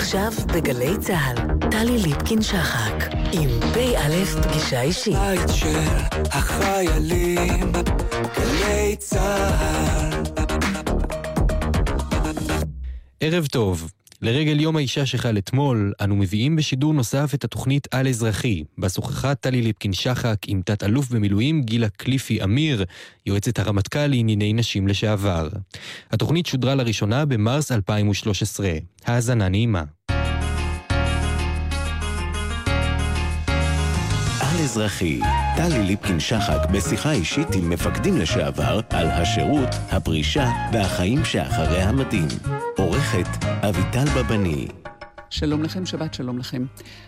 עכשיו בגלי צה"ל, טלי ליפקין-שחק, עם פ"א פגישה אישית. בית של החיילים, גלי צה"ל. ערב טוב. לרגל יום האישה שחל אתמול, אנו מביאים בשידור נוסף את התוכנית על אזרחי, בה שוחחה טלי ליפקין-שחק עם תת-אלוף במילואים גילה קליפי אמיר, יועצת הרמטכ"ל לענייני נשים לשעבר. התוכנית שודרה לראשונה במרס 2013. האזנה נעימה. על אזרחי, טלי ליפקין-שחק בשיחה אישית עם מפקדים לשעבר על השירות, הפרישה והחיים שאחרי המדים. עורכת אביטל בבני. שלום לכם, שבת שלום לכם.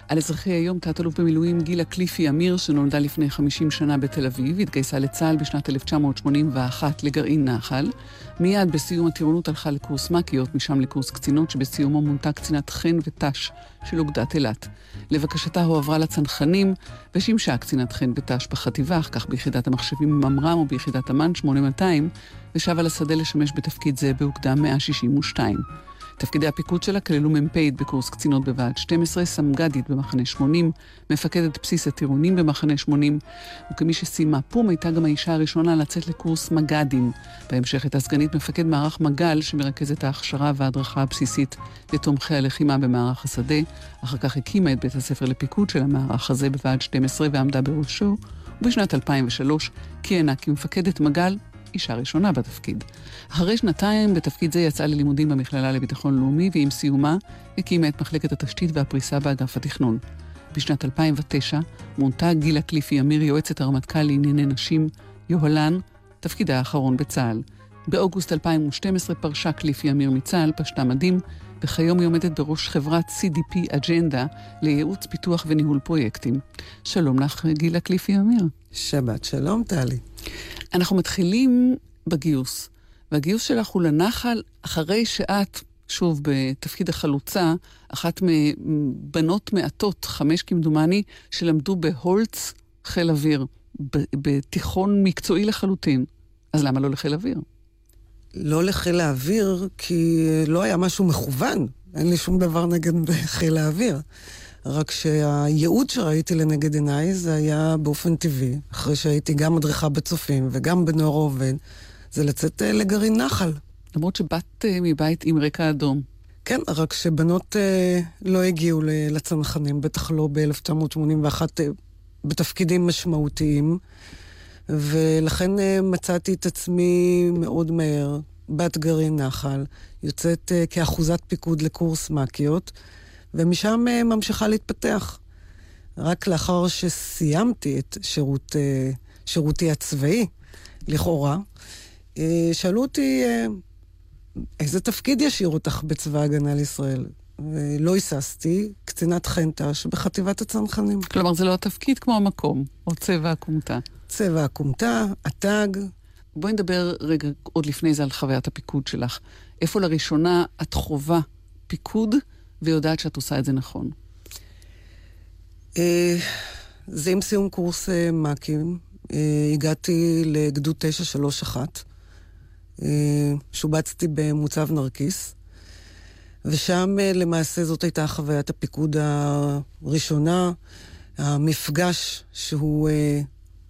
על אזרחי היום, תת-אלוף במילואים גילה קליפי אמיר, שנולדה לפני 50 שנה בתל אביב, התגייסה לצה"ל בשנת 1981 לגרעין נחל. מיד בסיום הטירונות הלכה לקורס מ"כיות, משם לקורס קצינות, שבסיומו מונתה קצינת חן ות"ש של אוגדת אילת. לבקשתה הועברה לצנחנים, ושימשה קצינת חן ות"ש בחטיבה, אך כך ביחידת המחשבים ממר"ם או ביחידת אמ"ן 8200, ושבה לשדה לשמש בתפקיד זה באוגדה 162. תפקידי הפיקוד שלה כללו מ"פית בקורס קצינות בוועד 12, סמג"דית במחנה 80, מפקדת בסיס הטירונים במחנה 80, וכמי שסיימה פום הייתה גם האישה הראשונה לצאת לקורס מג"דים. בהמשך הייתה סגנית מפקד מערך מג"ל, שמרכז את ההכשרה וההדרכה הבסיסית לתומכי הלחימה במערך השדה. אחר כך הקימה את בית הספר לפיקוד של המערך הזה בוועד 12 ועמדה בראשו, ובשנת 2003 כיהנה כמפקדת מג"ל אישה ראשונה בתפקיד. אחרי שנתיים בתפקיד זה יצאה ללימודים במכללה לביטחון לאומי, ועם סיומה הקימה את מחלקת התשתית והפריסה באגף התכנון. בשנת 2009 מונתה גילה קליפי אמיר, יועצת הרמטכ"ל לענייני נשים, יוהל"ן, תפקידה האחרון בצה"ל. באוגוסט 2012 פרשה קליפי אמיר מצה"ל, פשטה מדים, וכיום היא עומדת בראש חברת CDP אג'נדה לייעוץ, פיתוח וניהול פרויקטים. שלום לך, גילה קליפי אמיר. שבת שלום, טלי. אנחנו מתחילים בגיוס, והגיוס שלך הוא לנחל אחרי שאת, שוב, בתפקיד החלוצה, אחת מבנות מעטות, חמש כמדומני, שלמדו בהולץ חיל אוויר, בתיכון מקצועי לחלוטין. אז למה לא לחיל אוויר? לא לחיל האוויר, כי לא היה משהו מכוון. אין לי שום דבר נגד חיל האוויר. רק שהייעוד שראיתי לנגד עיניי זה היה באופן טבעי, אחרי שהייתי גם מדריכה בצופים וגם בנוער עובד, זה לצאת אה, לגרעין נחל. למרות שבאת אה, מבית עם רקע אדום. כן, רק שבנות אה, לא הגיעו לצנחנים, בטח לא ב-1981 אה, בתפקידים משמעותיים, ולכן אה, מצאתי את עצמי מאוד מהר, בת גרעין נחל, יוצאת אה, כאחוזת פיקוד לקורס מ"כיות. ומשם אה, ממשיכה להתפתח. רק לאחר שסיימתי את שירות, שירותי הצבאי, לכאורה, שאלו אותי, איזה תפקיד ישאיר אותך בצבא ההגנה לישראל? ולא היססתי, קצינת חנטש בחטיבת הצנחנים. כלומר, זה לא התפקיד כמו המקום, או צבע הכומתה. צבע הכומתה, התג. בואי נדבר רגע עוד לפני זה על חוויית הפיקוד שלך. איפה לראשונה את חווה פיקוד ויודעת שאת עושה את זה נכון? אה, זה עם סיום קורס אה, מ"כים. אה, הגעתי לגדוד 931. שובצתי במוצב נרקיס. ושם למעשה זאת הייתה חוויית הפיקוד הראשונה, המפגש שהוא,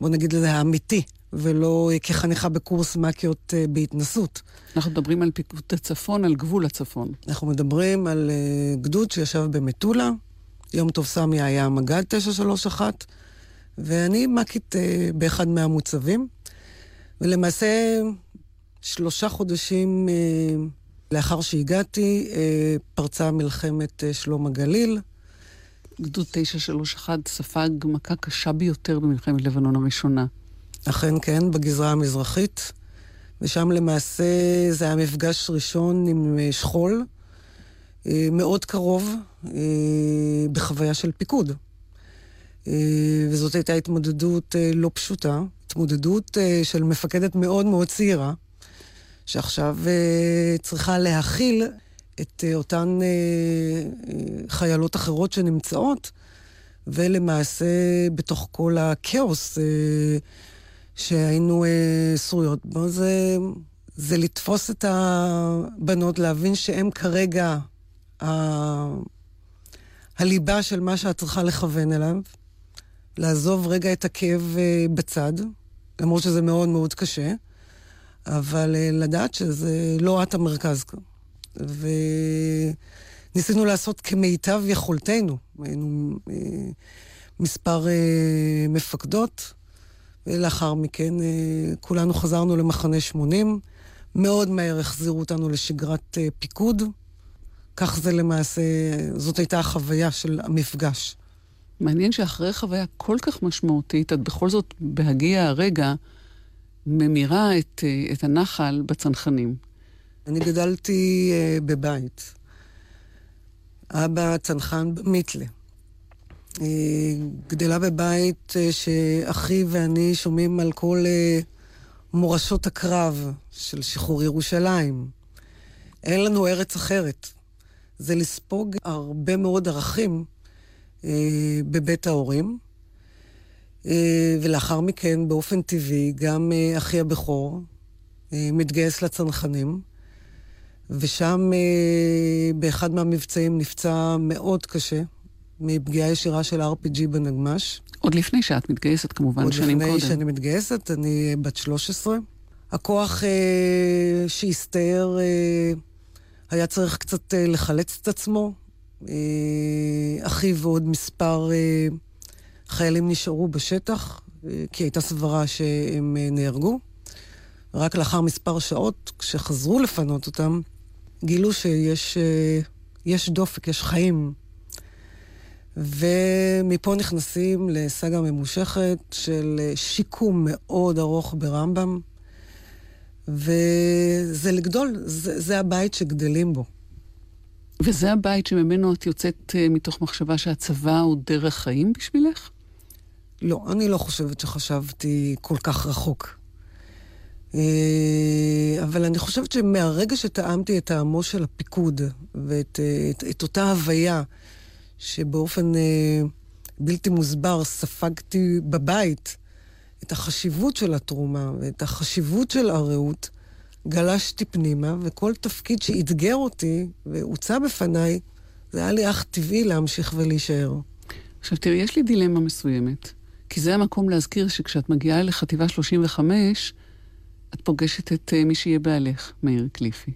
בוא נגיד לזה, האמיתי, ולא כחניכה בקורס מ"כיות אה, בהתנסות. אנחנו מדברים על פיקוד הצפון, על גבול הצפון. אנחנו מדברים על uh, גדוד שישב במטולה, יום טוב סמי היה מג"ד 931, ואני מ"כית באחד מהמוצבים. ולמעשה, שלושה חודשים לאחר שהגעתי, פרצה מלחמת שלום הגליל. גדוד 931 ספג מכה קשה ביותר במלחמת לבנון הראשונה. אכן כן, בגזרה המזרחית, ושם למעשה זה היה מפגש ראשון עם אה, שכול, אה, מאוד קרוב, אה, בחוויה של פיקוד. וזאת הייתה התמודדות לא פשוטה, התמודדות של מפקדת מאוד מאוד צעירה, שעכשיו צריכה להכיל את אותן חיילות אחרות שנמצאות, ולמעשה בתוך כל הכאוס שהיינו אה, שרויות בו, זה, זה לתפוס את הבנות, להבין שהן כרגע ה... הליבה של מה שאת צריכה לכוון אליו, לעזוב רגע את הכאב אה, בצד, למרות שזה מאוד מאוד קשה, אבל אה, לדעת שזה לא את המרכז. וניסינו לעשות כמיטב יכולתנו. היינו אה, מספר מפקדות, ולאחר מכן כולנו חזרנו למחנה 80. מאוד מהר החזירו אותנו לשגרת פיקוד. כך זה למעשה, זאת הייתה החוויה של המפגש. מעניין שאחרי חוויה כל כך משמעותית, את בכל זאת, בהגיע הרגע, ממירה את, את הנחל בצנחנים. אני גדלתי uh, בבית. אבא צנחן במיתלה. גדלה בבית uh, שאחי ואני שומעים על כל uh, מורשות הקרב של שחרור ירושלים. אין לנו ארץ אחרת. זה לספוג הרבה מאוד ערכים אה, בבית ההורים. אה, ולאחר מכן, באופן טבעי, גם אה, אחי הבכור אה, מתגייס לצנחנים, ושם אה, באחד מהמבצעים נפצע מאוד קשה, מפגיעה ישירה של RPG בנגמ"ש. עוד לפני שאת מתגייסת, כמובן, שנים קודם. עוד לפני שאני מתגייסת, אני בת 13. הכוח אה, שהסתער אה, היה צריך קצת אה, לחלץ את עצמו. אה, אחי ועוד מספר אה, חיילים נשארו בשטח, כי הייתה סברה שהם נהרגו. רק לאחר מספר שעות, כשחזרו לפנות אותם, גילו שיש יש דופק, יש חיים. ומפה נכנסים לסאגה ממושכת של שיקום מאוד ארוך ברמב"ם. וזה לגדול, זה, זה הבית שגדלים בו. וזה הבית שממנו את יוצאת uh, מתוך מחשבה שהצבא הוא דרך חיים בשבילך? לא, אני לא חושבת שחשבתי כל כך רחוק. Uh, אבל אני חושבת שמהרגע שטעמתי את טעמו של הפיקוד ואת uh, את, את אותה הוויה שבאופן uh, בלתי מוסבר ספגתי בבית, את החשיבות של התרומה ואת החשיבות של הרעות, גלשתי פנימה, וכל תפקיד שאתגר אותי והוצע בפניי, זה היה לי אך טבעי להמשיך ולהישאר. עכשיו תראי, יש לי דילמה מסוימת, כי זה המקום להזכיר שכשאת מגיעה לחטיבה 35, את פוגשת את uh, מי שיהיה בעלך, מאיר קליפי.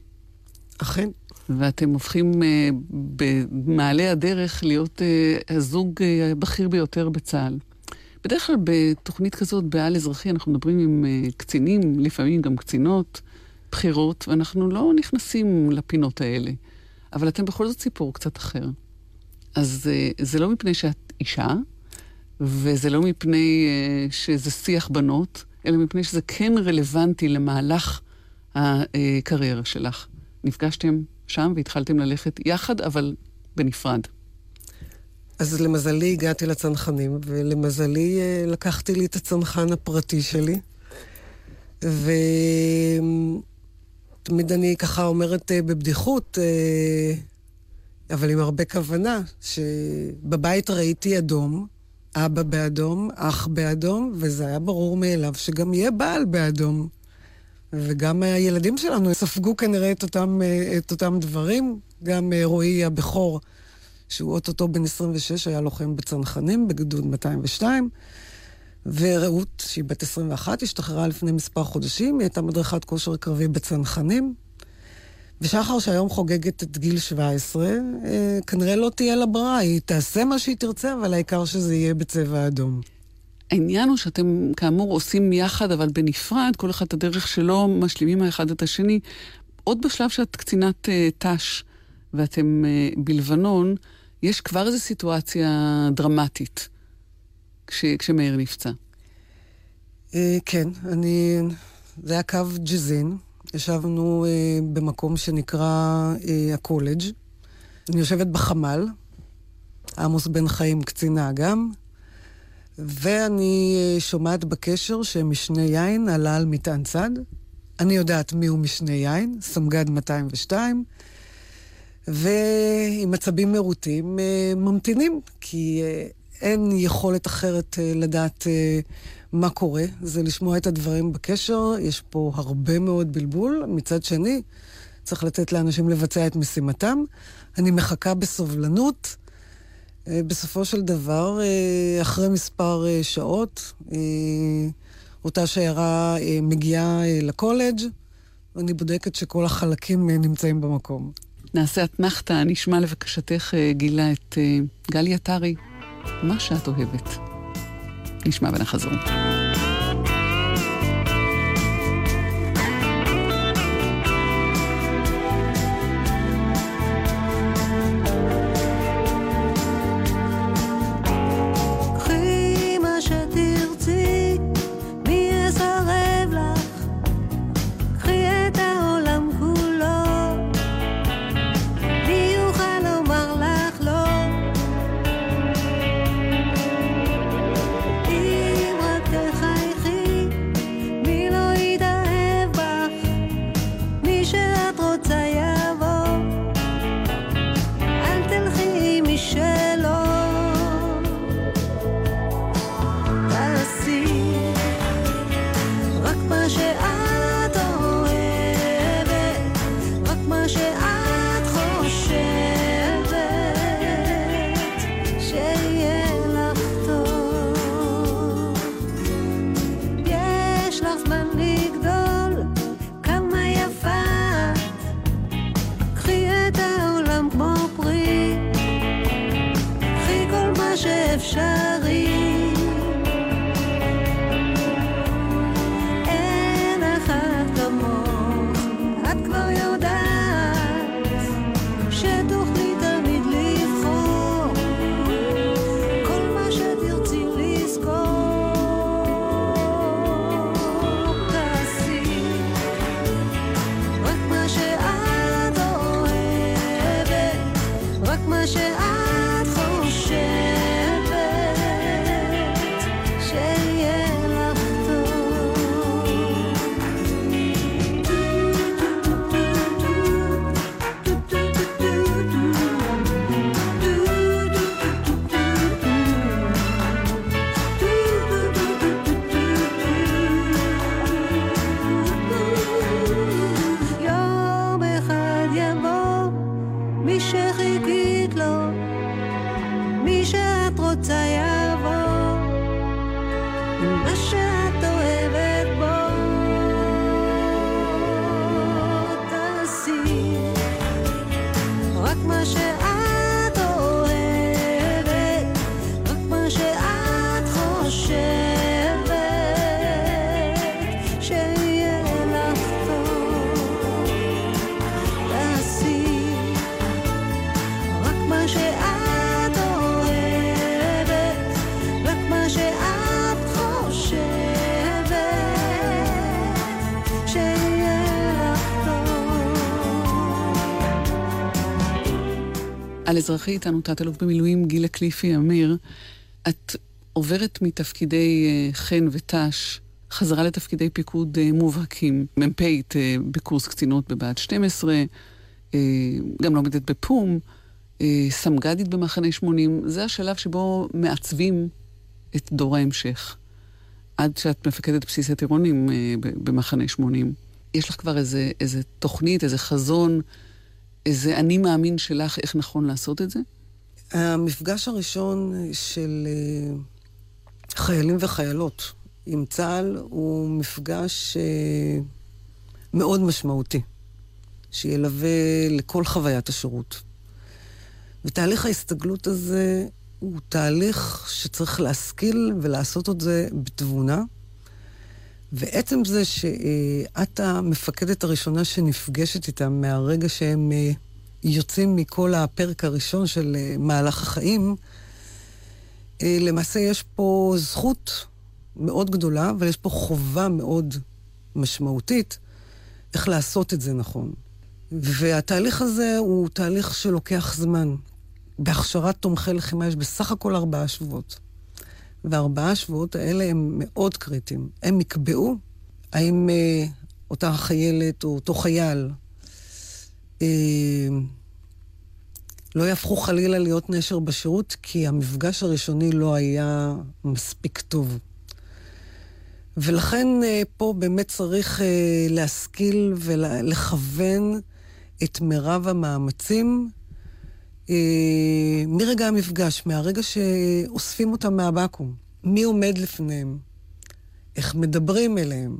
אכן. ואתם הופכים uh, במעלה הדרך להיות uh, הזוג uh, הבכיר ביותר בצה"ל. בדרך כלל בתוכנית כזאת, בעל אזרחי, אנחנו מדברים עם uh, קצינים, לפעמים גם קצינות בכירות, ואנחנו לא נכנסים לפינות האלה. אבל אתם בכל זאת סיפור קצת אחר. אז uh, זה לא מפני שאת אישה, וזה לא מפני uh, שזה שיח בנות, אלא מפני שזה כן רלוונטי למהלך הקריירה שלך. נפגשתם שם והתחלתם ללכת יחד, אבל בנפרד. אז למזלי הגעתי לצנחנים, ולמזלי אה, לקחתי לי את הצנחן הפרטי שלי. ותמיד אני ככה אומרת אה, בבדיחות, אה, אבל עם הרבה כוונה, שבבית ראיתי אדום, אבא באדום, אח באדום, וזה היה ברור מאליו שגם יהיה בעל באדום. וגם הילדים שלנו ספגו כנראה את אותם, את אותם דברים. גם רועי הבכור שהוא אוטוטו בן 26, היה לוחם בצנחנים בגדוד 202, ורעות, שהיא בת 21, השתחררה לפני מספר חודשים, היא הייתה מדריכת כושר קרבי בצנחנים. ושחר, שהיום חוגגת את גיל 17, אה, כנראה לא תהיה לה ברירה, היא תעשה מה שהיא תרצה, אבל העיקר שזה יהיה בצבע אדום. העניין הוא שאתם כאמור עושים יחד, אבל בנפרד, כל אחד את הדרך שלו, משלימים האחד את השני. עוד בשלב שאת קצינת uh, ת"ש ואתם uh, בלבנון, יש כבר איזו סיטואציה דרמטית כש, כשמאיר נפצע. אה, כן, אני... זה היה קו ג'זין. ישבנו אה, במקום שנקרא אה, הקולג'. אני יושבת בחמ"ל, עמוס בן חיים קצינה גם, ואני אה, שומעת בקשר שמשנה יין עלה על מטען צד. אני יודעת מיהו משנה יין, סמג"ד 202, ועם עצבים מרוטים אה, ממתינים, כי אה, אין יכולת אחרת אה, לדעת מה קורה, זה לשמוע את הדברים בקשר, יש פה הרבה מאוד בלבול. מצד שני, צריך לתת לאנשים לבצע את משימתם. אני מחכה בסובלנות. אה, בסופו של דבר, אה, אחרי מספר אה, שעות, אותה שיירה מגיעה לקולג', ואני בודקת שכל החלקים נמצאים במקום. נעשה אתנחתא, נשמע לבקשתך, גילה, את גלי עטרי, מה שאת אוהבת. נשמע ונחזור. תגיד לו, מי שאת רוצה יד... על אזרחי איתנו, תת-אלוף במילואים גילה קליפי אמיר. את עוברת מתפקידי אה, חן ותש חזרה לתפקידי פיקוד אה, מובהקים. מ"פית אה, בקורס קצינות בבה"ד 12, גם לומדת בפו"ם, סמג"דית במחנה 80. זה השלב שבו מעצבים את דור ההמשך. עד שאת מפקדת בסיס הטירונים במחנה 80. יש לך כבר איזה, איזה תוכנית, איזה חזון איזה אני מאמין שלך איך נכון לעשות את זה? המפגש הראשון של אה, חיילים וחיילות עם צה"ל הוא מפגש אה, מאוד משמעותי, שילווה לכל חוויית השירות. ותהליך ההסתגלות הזה הוא תהליך שצריך להשכיל ולעשות את זה בתבונה. ועצם זה שאת המפקדת הראשונה שנפגשת איתם מהרגע שהם אה, יוצאים מכל הפרק הראשון של אה, מהלך החיים, אה, למעשה יש פה זכות מאוד גדולה, אבל יש פה חובה מאוד משמעותית איך לעשות את זה נכון. והתהליך הזה הוא תהליך שלוקח זמן. בהכשרת תומכי לחימה יש בסך הכל ארבעה שבועות. והארבעה שבועות האלה הם מאוד קריטיים. הם יקבעו האם אה, אותה חיילת או אותו חייל אה, לא יהפכו חלילה להיות נשר בשירות, כי המפגש הראשוני לא היה מספיק טוב. ולכן אה, פה באמת צריך אה, להשכיל ולכוון את מירב המאמצים מרגע המפגש, מהרגע שאוספים אותם מהבקו"ם. מי עומד לפניהם? איך מדברים אליהם?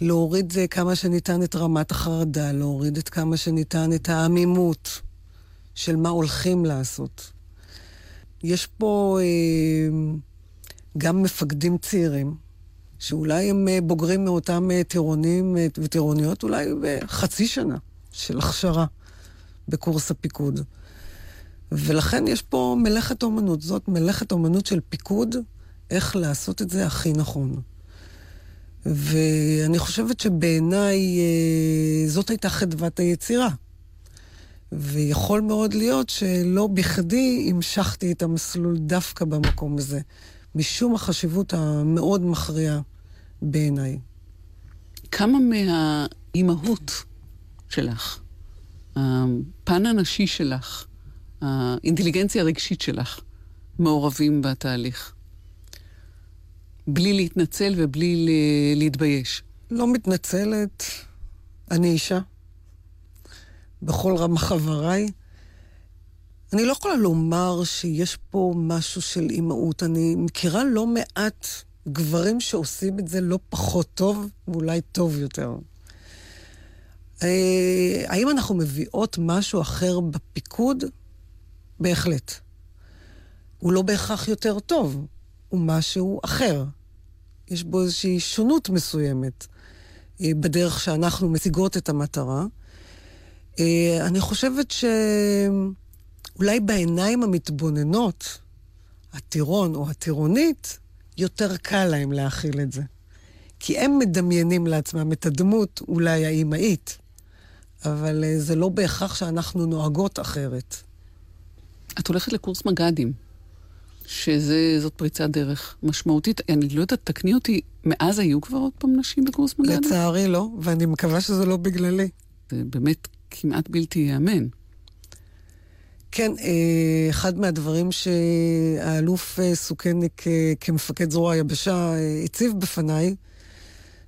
להוריד כמה שניתן את רמת החרדה, להוריד את כמה שניתן את העמימות של מה הולכים לעשות. יש פה אה, גם מפקדים צעירים, שאולי הם אה, בוגרים מאותם אה, טירונים אה, וטירוניות, אולי בחצי שנה של הכשרה בקורס הפיקוד. ולכן יש פה מלאכת אומנות. זאת מלאכת אומנות של פיקוד, איך לעשות את זה הכי נכון. ואני חושבת שבעיניי זאת הייתה חדוות היצירה. ויכול מאוד להיות שלא בכדי המשכתי את המסלול דווקא במקום הזה, משום החשיבות המאוד מכריעה בעיניי. כמה מהאימהות שלך, הפן הנשי שלך, האינטליגנציה הרגשית שלך, מעורבים בתהליך? בלי להתנצל ובלי להתבייש. לא מתנצלת, אני אישה. בכל רמ"ח חבריי. אני לא יכולה לומר שיש פה משהו של אימהות. אני מכירה לא מעט גברים שעושים את זה לא פחות טוב, ואולי טוב יותר. אה, האם אנחנו מביאות משהו אחר בפיקוד? בהחלט. הוא לא בהכרח יותר טוב, הוא משהו אחר. יש בו איזושהי שונות מסוימת אה, בדרך שאנחנו מציגות את המטרה. אה, אני חושבת שאולי בעיניים המתבוננות, הטירון או הטירונית, יותר קל להם להכיל את זה. כי הם מדמיינים לעצמם את הדמות אולי האימהית, אבל אה, זה לא בהכרח שאנחנו נוהגות אחרת. את הולכת לקורס מג"דים, שזאת פריצת דרך משמעותית. אני לא יודעת, תקני אותי, מאז היו כבר עוד פעם נשים בקורס מג"דים? לצערי לא, ואני מקווה שזה לא בגללי. זה באמת כמעט בלתי ייאמן. כן, אה, אחד מהדברים שהאלוף אה, סוכניק כמפקד זרוע היבשה הציב בפניי,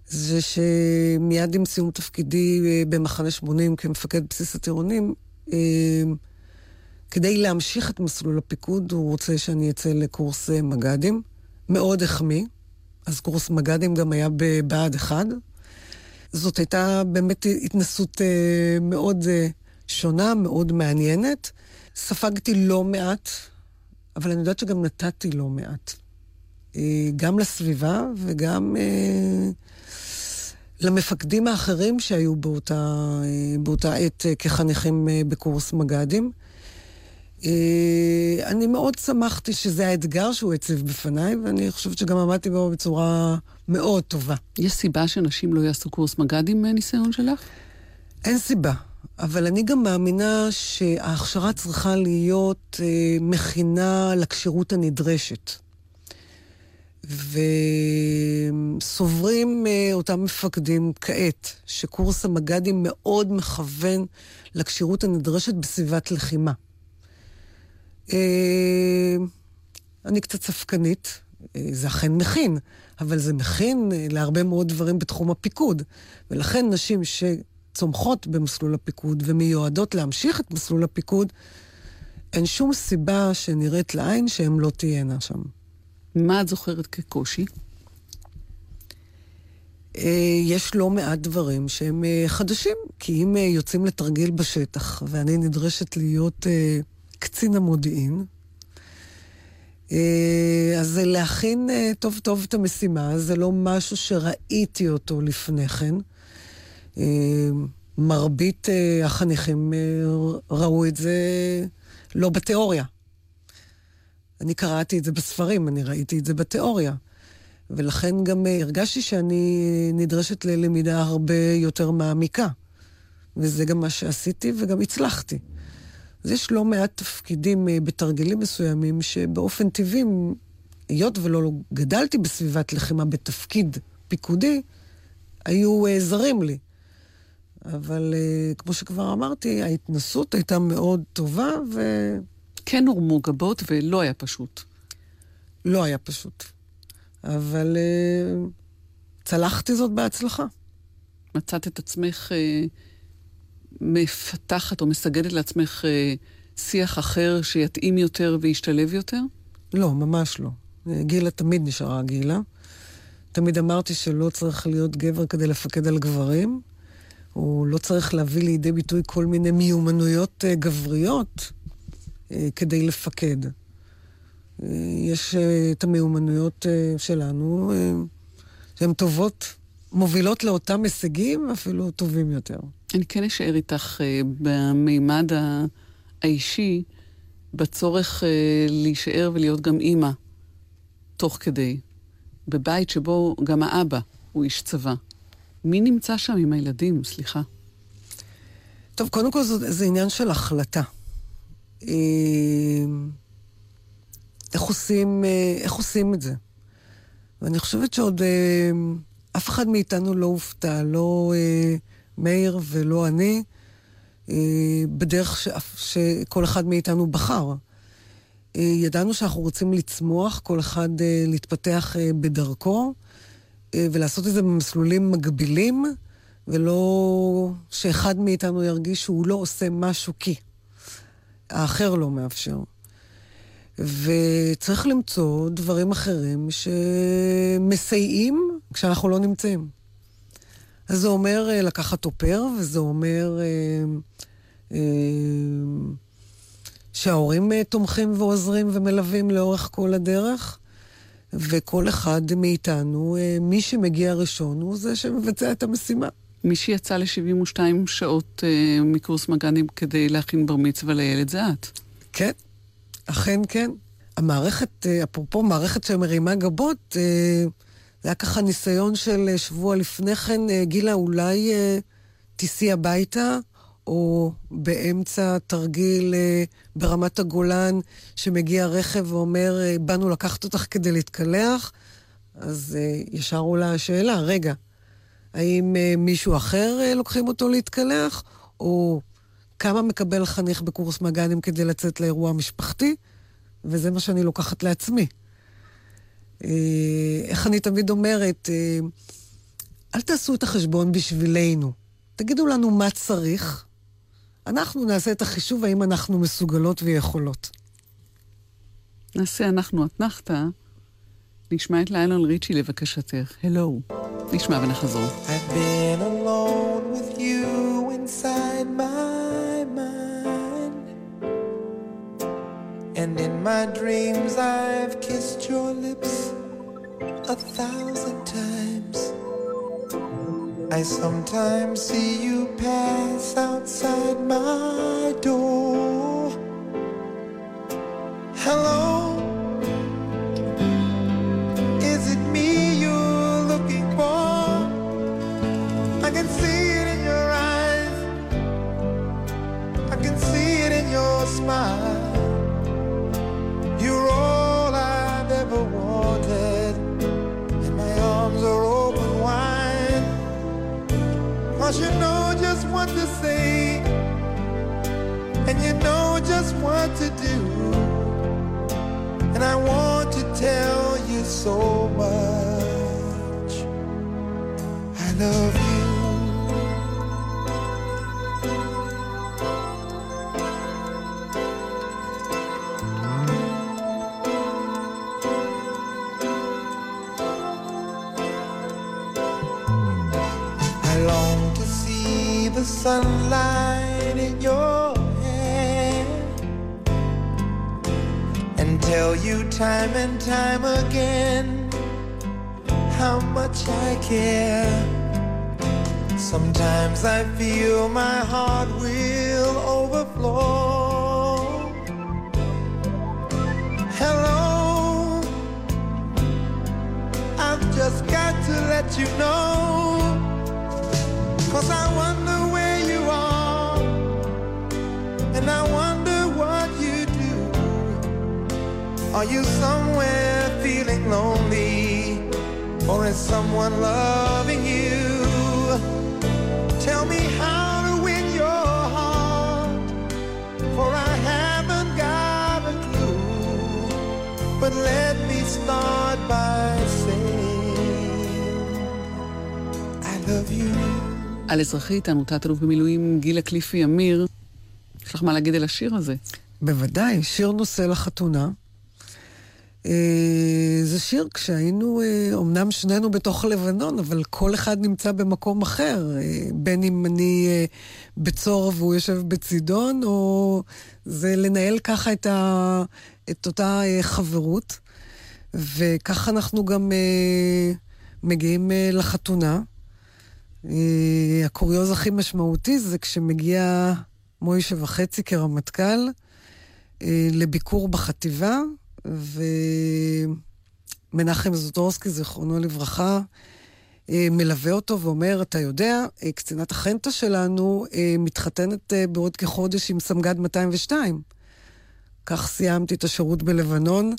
זה שמיד עם סיום תפקידי במחנה 80 כמפקד בסיס הטירונים, כדי להמשיך את מסלול הפיקוד, הוא רוצה שאני אצא לקורס מג"דים. מאוד החמיא. אז קורס מג"דים גם היה בבה"ד 1. זאת הייתה באמת התנסות מאוד שונה, מאוד מעניינת. ספגתי לא מעט, אבל אני יודעת שגם נתתי לא מעט. אה, גם לסביבה וגם אה, למפקדים האחרים שהיו באותה, אה, באותה עת כחניכים בקורס מג"דים. אני מאוד שמחתי שזה האתגר שהוא הציב בפניי, ואני חושבת שגם עמדתי בו בצורה מאוד טובה. יש סיבה שנשים לא יעשו קורס מג"דים מהניסיון שלך? אין סיבה. אבל אני גם מאמינה שההכשרה צריכה להיות אה, מכינה לכשירות הנדרשת. וסוברים אה, אותם מפקדים כעת, שקורס המג"דים מאוד מכוון לכשירות הנדרשת בסביבת לחימה. אה, אני קצת ספקנית, אה, זה אכן מכין, אבל זה מכין להרבה מאוד דברים בתחום הפיקוד. ולכן נשים ש... צומחות במסלול הפיקוד ומיועדות להמשיך את מסלול הפיקוד, אין שום סיבה שנראית לעין שהן לא תהיינה שם. מה את זוכרת כקושי? אה, יש לא מעט דברים שהם אה, חדשים, כי אם אה, יוצאים לתרגיל בשטח, ואני נדרשת להיות קצין המודיעין, אז להכין טוב טוב את המשימה, זה לא משהו שראיתי אותו לפני כן. מרבית החניכים ראו את זה לא בתיאוריה. אני קראתי את זה בספרים, אני ראיתי את זה בתיאוריה. ולכן גם הרגשתי שאני נדרשת ללמידה הרבה יותר מעמיקה. וזה גם מה שעשיתי וגם הצלחתי. אז יש לא מעט תפקידים בתרגילים מסוימים שבאופן טבעי, היות ולא גדלתי בסביבת לחימה בתפקיד פיקודי, היו זרים לי. אבל כמו שכבר אמרתי, ההתנסות הייתה מאוד טובה, ו... כן הורמו גבות ולא היה פשוט. לא היה פשוט. אבל uh, צלחתי זאת בהצלחה. מצאת את עצמך uh, מפתחת או מסגדת לעצמך אה, שיח אחר שיתאים יותר וישתלב יותר? לא, ממש לא. גילה תמיד נשארה גילה. תמיד אמרתי שלא צריך להיות גבר כדי לפקד על גברים. הוא לא צריך להביא לידי ביטוי כל מיני מיומנויות uh, גבריות uh, כדי לפקד. Uh, יש uh, את המיומנויות שלנו, שהן טובות, מובילות לאותם הישגים, אפילו טובים יותר. אני כן אשאר איתך במימד האישי, בצורך להישאר ולהיות גם אימא, תוך כדי. בבית שבו גם האבא הוא איש צבא. מי נמצא שם עם הילדים? סליחה. טוב, קודם כל זה, זה עניין של החלטה. אה, איך עושים, אה, איך עושים את זה? ואני חושבת שעוד אה, אף אחד מאיתנו לא הופתע, לא מאיר ולא אני, בדרך ש... שכל אחד מאיתנו בחר. ידענו שאנחנו רוצים לצמוח, כל אחד להתפתח בדרכו. אה, ולעשות את זה במסלולים מגבילים, ולא שאחד מאיתנו ירגיש שהוא לא עושה משהו כי האחר לא מאפשר. וצריך למצוא דברים אחרים שמסייעים כשאנחנו לא נמצאים. אז זה אומר אה, לקחת אופר, וזה אומר אה, אה, שההורים אה, תומכים ועוזרים ומלווים לאורך כל הדרך. וכל אחד מאיתנו, אה, מי שמגיע ראשון, הוא זה שמבצע את המשימה. מי שיצא ל-72 שעות אה, מקורס מג"נים כדי להכין בר מצווה לילד זה את. כן, אכן כן. המערכת, אה, אפרופו מערכת שמרימה גבות, אה, זה היה ככה ניסיון של אה, שבוע לפני כן, אה, גילה, אולי אה, תיסעי הביתה, או באמצע תרגיל אה, ברמת הגולן, שמגיע רכב ואומר, אה, באנו לקחת אותך כדי להתקלח, אז אה, ישר עולה השאלה, רגע, האם מישהו אחר לוקחים אותו להתקלח, או כמה מקבל חניך בקורס מג"נים כדי לצאת לאירוע משפחתי? וזה מה שאני לוקחת לעצמי. איך אני תמיד אומרת, אל תעשו את החשבון בשבילנו. תגידו לנו מה צריך, אנחנו נעשה את החישוב האם אנחנו מסוגלות ויכולות. נעשה אנחנו אתנחתא, נשמע את ליילון ריצ'י לבקשתך. הלו. נשמע ונחזור. I've been alone with you inside my mind And in my dreams I've kissed your lips a thousand times I sometimes see you pass outside my door. Hello, can see it in your smile. You're all I've ever wanted, and my arms are open wide. Cause you know just what to say And you know just what to do And I want to tell you so much I love you sunlight in your hair and tell you time and time again how much I care. Sometimes I feel my heart will overflow. Hello, I've just got to let you know. Are you somewhere feeling lonely? Or is someone loving you? Tell me how to win your heart, for I haven't got a clue. But let me start by saying, I love you. על אזרחי איתנו, תת-אלוף במילואים גילה קליפי אמיר. יש לך מה להגיד על השיר הזה? בוודאי, שיר נושא לחתונה. אה, זה שיר כשהיינו, אומנם שנינו בתוך לבנון, אבל כל אחד נמצא במקום אחר. בין אם אני בצור והוא יושב בצידון, או זה לנהל ככה את, ה, את אותה חברות. וככה אנחנו גם מגיעים לחתונה. הקוריוז הכי משמעותי זה כשמגיע מוישה וחצי כרמטכ"ל לביקור בחטיבה, ומנחם זוטורסקי, זיכרונו לברכה, מלווה אותו ואומר, אתה יודע, קצינת החנטה שלנו מתחתנת בעוד כחודש עם סמג"ד 202. כך סיימתי את השירות בלבנון.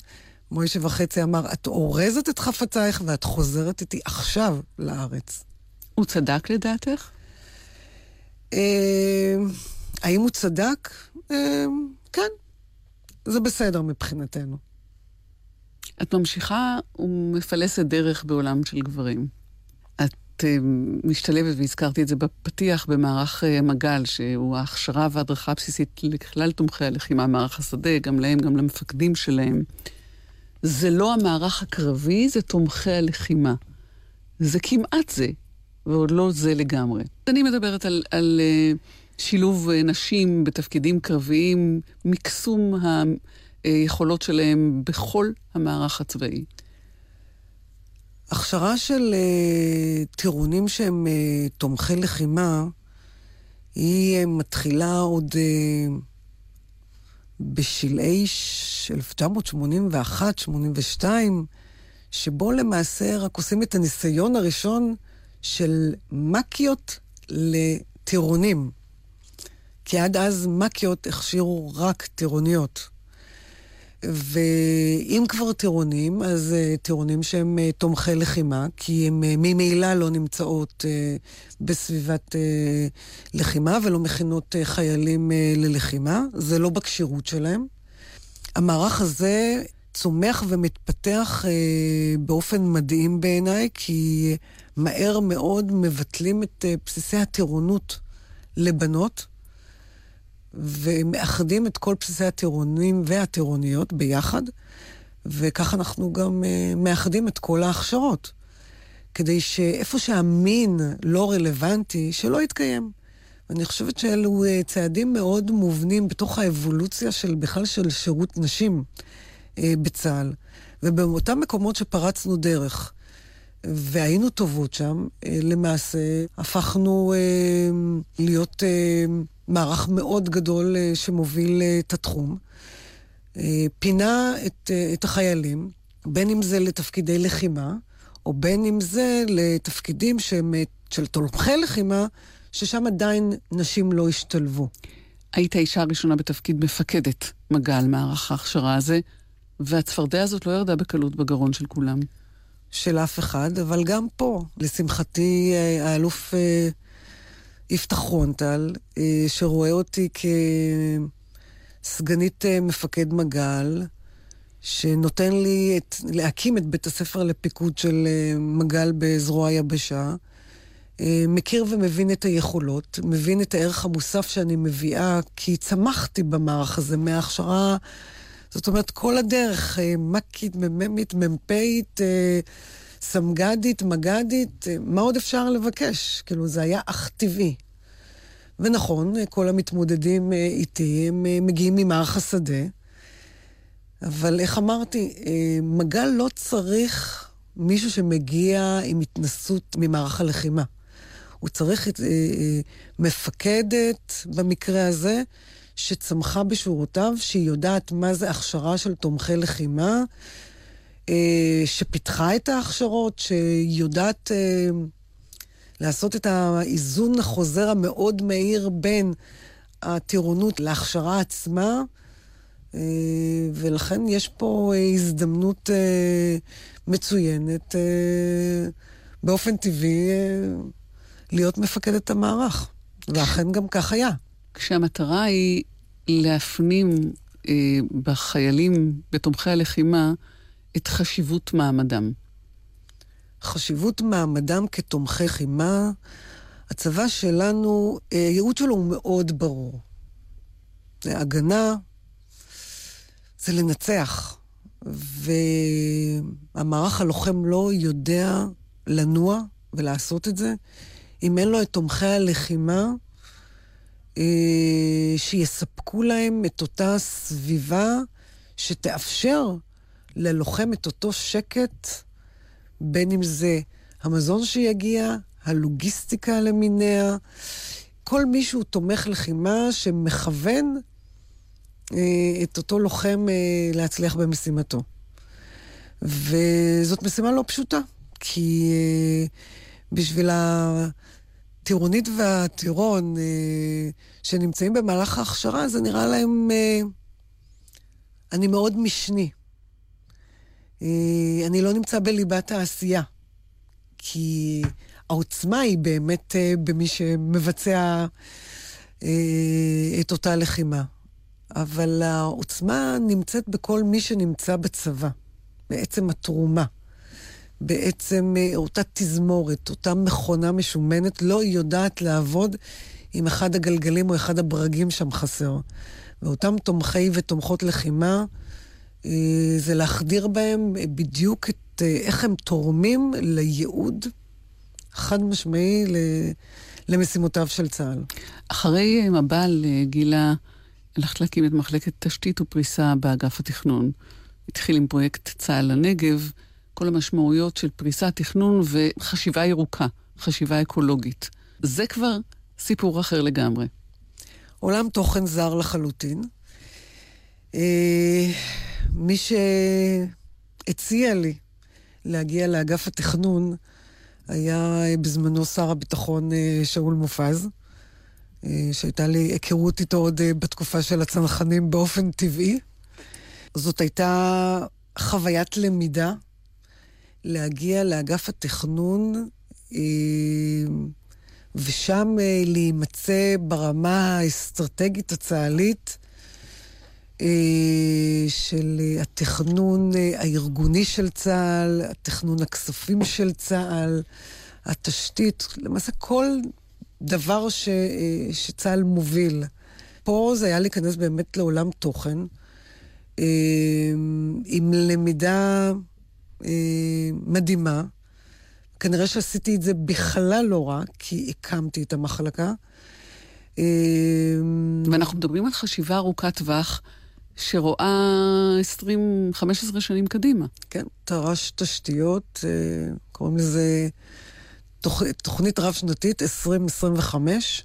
מוישה וחצי אמר, את אורזת את חפצייך ואת חוזרת איתי עכשיו לארץ. הוא צדק לדעתך? האם הוא צדק? כן, זה בסדר מבחינתנו. את ממשיכה ומפלסת דרך בעולם של גברים. את משתלבת, והזכרתי את זה בפתיח, במערך מג"ל, שהוא ההכשרה וההדרכה הבסיסית לכלל תומכי הלחימה, מערך השדה, גם להם, גם למפקדים שלהם. זה לא המערך הקרבי, זה תומכי הלחימה. זה כמעט זה, ועוד לא זה לגמרי. אני מדברת על, על שילוב נשים בתפקידים קרביים, מקסום היכולות שלהם בכל המערך הצבאי. הכשרה של uh, טירונים שהם uh, תומכי לחימה, היא uh, מתחילה עוד uh, בשלהי 1981-82, שבו למעשה רק עושים את הניסיון הראשון של מקיות לטירונים. כי עד אז מקיות הכשירו רק טירוניות. ואם כבר טירונים, אז uh, טירונים שהם uh, תומכי לחימה, כי הם uh, ממילא לא נמצאות בסביבת לחימה ולא מכינות חיילים ללחימה, זה לא בכשירות שלהם. המערך הזה צומח ומתפתח באופן מדהים בעיניי, כי מהר מאוד מבטלים את בסיסי הטירונות לבנות. ומאחדים את כל בסיסי הטירונים והטירוניות ביחד, וכך אנחנו גם uh, מאחדים את כל ההכשרות, כדי שאיפה שהמין לא רלוונטי, שלא יתקיים. אני חושבת שאלו uh, צעדים מאוד מובנים בתוך האבולוציה של בכלל של שירות נשים uh, בצה"ל. ובאותם מקומות שפרצנו דרך, והיינו טובות שם, למעשה הפכנו להיות... מערך מאוד גדול uh, שמוביל uh, את התחום. Uh, פינה את, את החיילים, בין אם זה לתפקידי לחימה, או בין אם זה לתפקידים שהם של תומכי לחימה, ששם עדיין נשים לא השתלבו. היית האישה הראשונה בתפקיד מפקדת מג"ל, מערך ההכשרה הזה, והצפרדע הזאת לא ירדה בקלות בגרון של כולם. של אף אחד, אבל גם פה, לשמחתי, האלוף... יפתח רונטל, אה, שרואה אותי כסגנית אה, מפקד מג"ל, שנותן לי את, להקים את בית הספר לפיקוד של אה, מג"ל בזרוע היבשה. מכיר ומבין את היכולות, מבין את הערך המוסף שאני מביאה, כי צמחתי במערך הזה מההכשרה, זאת אומרת, כל הדרך, מקית, מ"מית, מ"פית, סמג"דית, מג"דית, מה עוד אפשר לבקש? כאילו, זה היה אך טבעי. ונכון, כל המתמודדים אה, איתי, הם אה, מגיעים ממערך השדה, אבל איך אמרתי, אה, מג"ל לא צריך מישהו שמגיע עם התנסות ממערך הלחימה. הוא צריך את מפקדת, במקרה הזה, שצמחה בשורותיו, שהיא יודעת מה זה הכשרה של תומכי לחימה, אה, שפיתחה את ההכשרות, שיודעת אה, לעשות את האיזון החוזר המאוד מהיר בין הטירונות להכשרה עצמה, אה, ולכן יש פה הזדמנות מצוינת באופן טבעי להיות מפקדת המערך, ואכן גם כך היה. כשהמטרה היא להפנים בחיילים, בתומכי הלחימה, את חשיבות מעמדם. חשיבות מעמדם כתומכי חימה, הצבא שלנו, הייעוד שלו הוא מאוד ברור. זה הגנה, זה לנצח. והמערך הלוחם לא יודע לנוע ולעשות את זה אם אין לו את תומכי הלחימה אה, שיספקו להם את אותה סביבה שתאפשר ללוחם את אותו שקט, בין אם זה המזון שיגיע, הלוגיסטיקה למיניה, כל מישהו תומך לחימה שמכוון אה, את אותו לוחם אה, להצליח במשימתו. וזאת משימה לא פשוטה, כי אה, בשביל הטירונית והטירון שנמצאים במהלך ההכשרה, זה נראה להם... אני מאוד משני. אני לא נמצא בליבת העשייה, כי העוצמה היא באמת במי שמבצע את אותה לחימה. אבל העוצמה נמצאת בכל מי שנמצא בצבא, בעצם התרומה. בעצם אה, אותה תזמורת, אותה מכונה משומנת, לא יודעת לעבוד אם אחד הגלגלים או אחד הברגים שם חסר. ואותם תומכי ותומכות לחימה, אה, זה להחדיר בהם בדיוק את אה, איך הם תורמים לייעוד חד משמעי למשימותיו של צה"ל. אחרי מב"ל גילה הלכת להקים את מחלקת תשתית ופריסה באגף התכנון. התחיל עם פרויקט צה"ל לנגב, כל המשמעויות של פריסה, תכנון וחשיבה ירוקה, חשיבה אקולוגית. זה כבר סיפור אחר לגמרי. עולם תוכן זר לחלוטין. אה, מי שהציע לי להגיע לאגף התכנון היה בזמנו שר הביטחון אה, שאול מופז. אה, שהייתה לי היכרות איתו עוד אה, בתקופה של הצנחנים באופן טבעי. זאת הייתה חוויית למידה להגיע לאגף התכנון אה, ושם להימצא ברמה האסטרטגית הצה"לית של התכנון הארגוני של צה"ל, התכנון הכספים של צה"ל, התשתית, למעשה כל דבר ש, אה, שצה"ל מוביל. פה זה היה להיכנס באמת לעולם תוכן, אה, עם למידה אה, מדהימה. כנראה שעשיתי את זה בכלל לא רע, כי הקמתי את המחלקה. ואנחנו מדברים על חשיבה ארוכת טווח שרואה 20-15 שנים קדימה. כן, תר"ש תשתיות, קוראים לזה תוכ... תוכנית רב-שנתית 2025,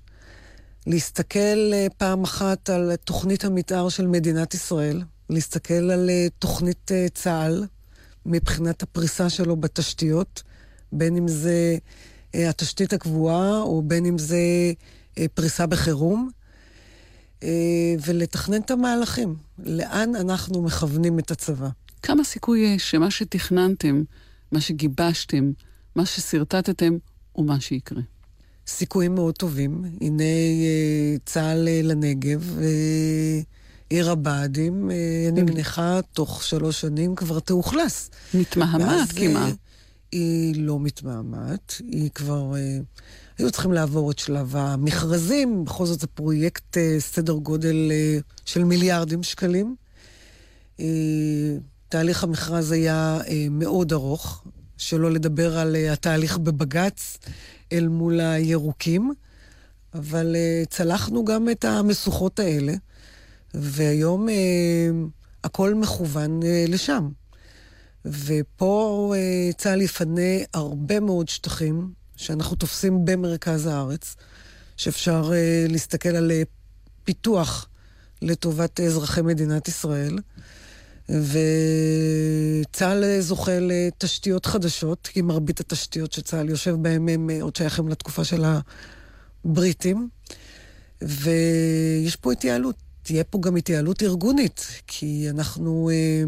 להסתכל אה, פעם אחת על תוכנית המתאר של מדינת ישראל, להסתכל על אה, תוכנית אה, צה"ל מבחינת הפריסה שלו בתשתיות, בין אם זה התשתית הקבועה או בין אם זה פריסה בחירום, ולתכנן את המהלכים, לאן אנחנו מכוונים את הצבא. כמה סיכוי יש שמה שתכננתם, מה שגיבשתם, מה ששרטטתם הוא מה שיקרה. סיכויים מאוד טובים. הנה אה, צה"ל אה, לנגב, אה, עיר הבה"דים, אני מניחה, תוך שלוש שנים כבר תאוכלס. מתמהמת כמעט. היא לא מתמהמת, היא כבר... היו צריכים לעבור את שלב המכרזים, בכל זאת זה פרויקט סדר גודל של מיליארדים שקלים. תהליך המכרז היה מאוד ארוך, שלא לדבר על התהליך בבג"ץ אל מול הירוקים, אבל צלחנו גם את המשוכות האלה, והיום הכל מכוון לשם. ופה צה"ל יפנה הרבה מאוד שטחים שאנחנו תופסים במרכז הארץ, שאפשר uh, להסתכל על uh, פיתוח לטובת אזרחי מדינת ישראל. וצה"ל זוכה לתשתיות חדשות, כי מרבית התשתיות שצה"ל יושב בהן הם עוד שייכים לתקופה של הבריטים. ויש פה התייעלות. תהיה פה גם התייעלות ארגונית, כי אנחנו אה,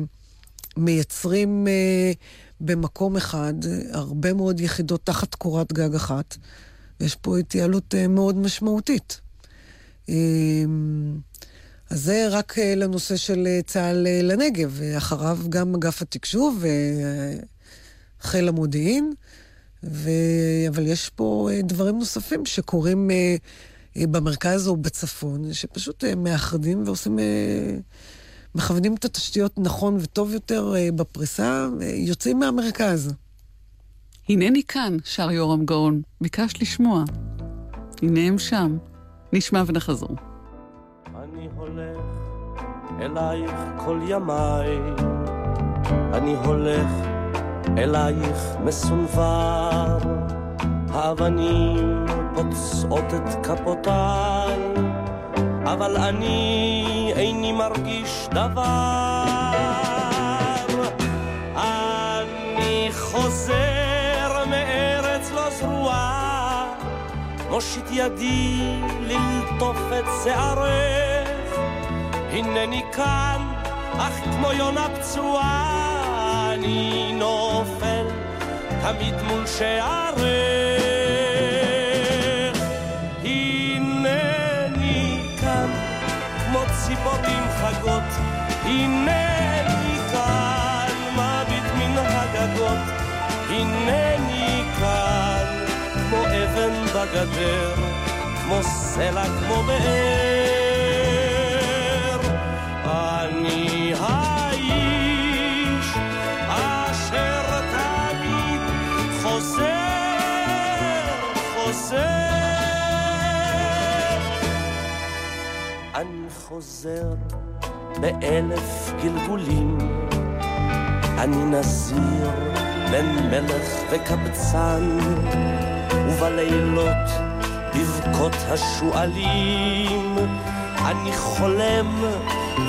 מייצרים אה, במקום אחד הרבה מאוד יחידות תחת קורת גג אחת, ויש פה התייעלות אה, מאוד משמעותית. אה, אז זה רק אה, לנושא של אה, צה"ל לנגב, ואחריו גם אגף התקשוב וחיל המודיעין, ו... אבל יש פה דברים נוספים שקורים במרכז או בצפון, שפשוט מאחדים ועושים, מכוונים את התשתיות נכון וטוב יותר בפריסה, יוצאים מהמרכז. הנני כאן, שר יורם גאון, ביקשת לשמוע. הנה הם שם. נשמע ונחזור. אני הולך אלייך כל ימיי, אני הולך אלייך מסונבר, האבנים פוצעות את כפותיי, אבל אני איני מרגיש דבר. אני חוזר מארץ לא זרועה, מושיט ידי ללטוף את שערך, הנני כאן, אך כמו יונה פצועה. אני נופל תמיד מול שערך. הנני כאן מביט מן הגגות, הנני כאן כמו אבן בגדר, כמו סלע כמו באר. אני אני חוזר באלף גלגולים, אני נזיר בין מלך וקבצן, ובלילות בבכות השועלים, אני חולם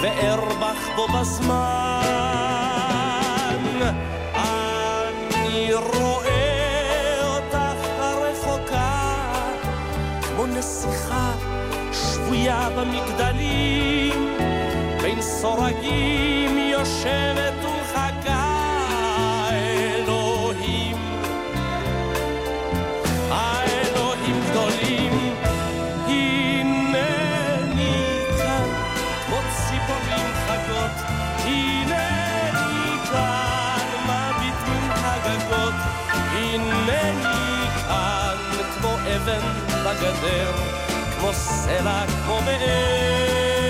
וארבח בו בזמן. אני רואה אותך הרחוקה, כמו נסיכה שבויה במגדלים, סורגים יושבת ומחכה אלוהים. האלוהים גדולים, הנני כאן, כמו ציפורים חגות, הנני כאן, מביט מן הגגות, הנני כאן, כמו אבן בגדר. כמו סלע, כמו באר.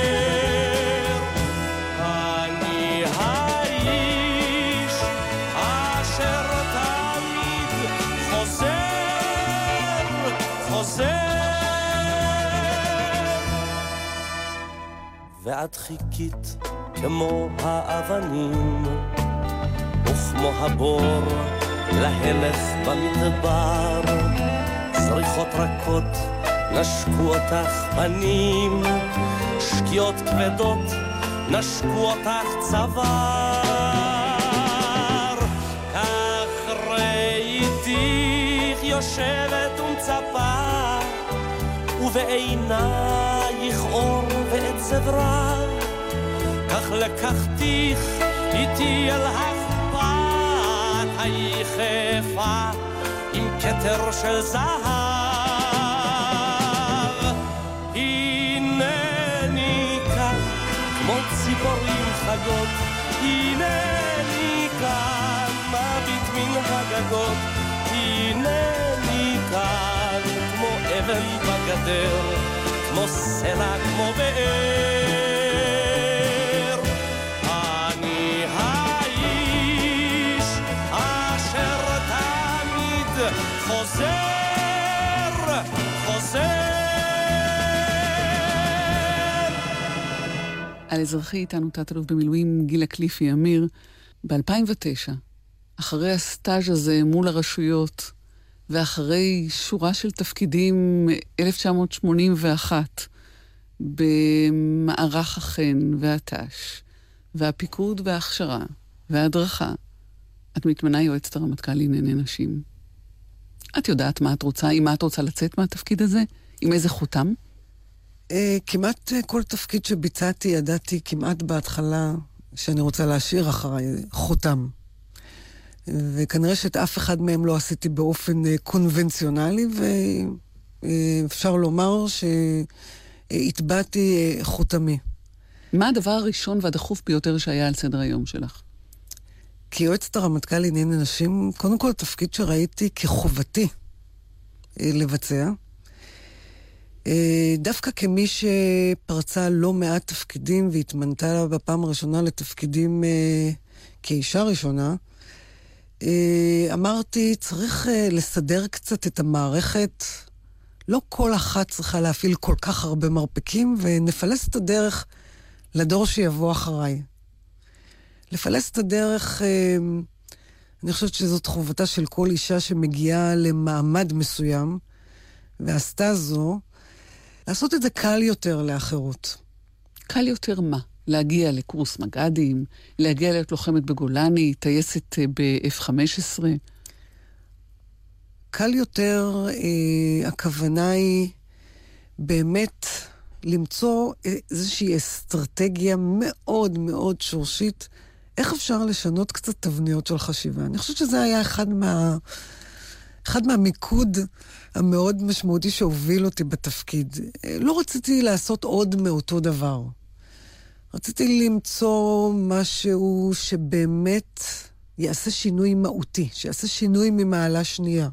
ואת חיכית כמו האבנים, וכמו הבור להלך במדבר, זריחות רכות נשקו אותך פנים, שקיעות כבדות, נשקו אותך צוואר. כך ראיתיך יושבת ומצפה, ובעינייך אור ועצב רב. כך לקחתיך איתי אל החפת היחפה עם כתר של זהב. כמו ציפורים חגות, הנני כאן, מביט מן הגגות, הנני כאן, כמו אבן בגדר, כמו סלע, כמו באר. אני האיש אשר תמיד חוזר, חוזר על אזרחי איתנו תת-אלוף במילואים גילה קליפי אמיר, ב-2009, אחרי הסטאז' הזה מול הרשויות, ואחרי שורה של תפקידים, 1981, במערך החן והת"ש, והפיקוד וההכשרה, וההדרכה, את מתמנה יועצת הרמטכ"ל לענייני נשים. את יודעת מה את רוצה, עם מה את רוצה לצאת מהתפקיד הזה? עם איזה חותם? Uh, כמעט uh, כל תפקיד שביצעתי, ידעתי כמעט בהתחלה שאני רוצה להשאיר אחריי חותם. וכנראה שאת אף אחד מהם לא עשיתי באופן uh, קונבנציונלי, ואפשר לומר שהטבעתי uh, חותמי. מה הדבר הראשון והדחוף ביותר שהיה על סדר היום שלך? כיועצת הרמטכ"ל לענייני נשים, קודם כל תפקיד שראיתי כחובתי אה, לבצע. אה, דווקא כמי שפרצה לא מעט תפקידים והתמנתה בפעם הראשונה לתפקידים אה, כאישה ראשונה, אמרתי, צריך לסדר קצת את המערכת. לא כל אחת צריכה להפעיל כל כך הרבה מרפקים, ונפלס את הדרך לדור שיבוא אחריי. לפלס את הדרך, אני חושבת שזאת חובתה של כל אישה שמגיעה למעמד מסוים, ועשתה זו, לעשות את זה קל יותר לאחרות. קל יותר מה? להגיע לקורס מג"דים, להגיע להיות לוחמת בגולני, טייסת אה, ב-F-15? קל יותר, אה, הכוונה היא באמת למצוא איזושהי אסטרטגיה מאוד מאוד שורשית, איך אפשר לשנות קצת תבניות של חשיבה. אני חושבת שזה היה אחד מה... אחד מהמיקוד המאוד משמעותי שהוביל אותי בתפקיד. לא רציתי לעשות עוד מאותו דבר. רציתי למצוא משהו שבאמת יעשה שינוי מהותי, שיעשה שינוי ממעלה שנייה.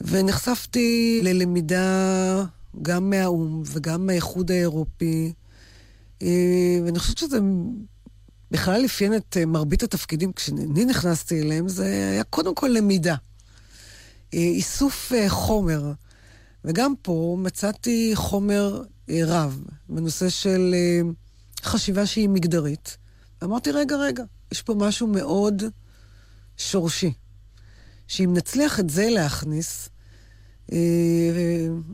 ונחשפתי ללמידה גם מהאו"ם וגם מהאיחוד האירופי, אה, ואני חושבת שזה בכלל אפיין את מרבית התפקידים, כשאני נכנסתי אליהם, זה היה קודם כל למידה. אה, איסוף אה, חומר. וגם פה מצאתי חומר אה, רב בנושא של חשיבה שהיא מגדרית. ואמרתי, רגע, רגע, יש פה משהו מאוד שורשי, שאם נצליח את זה להכניס,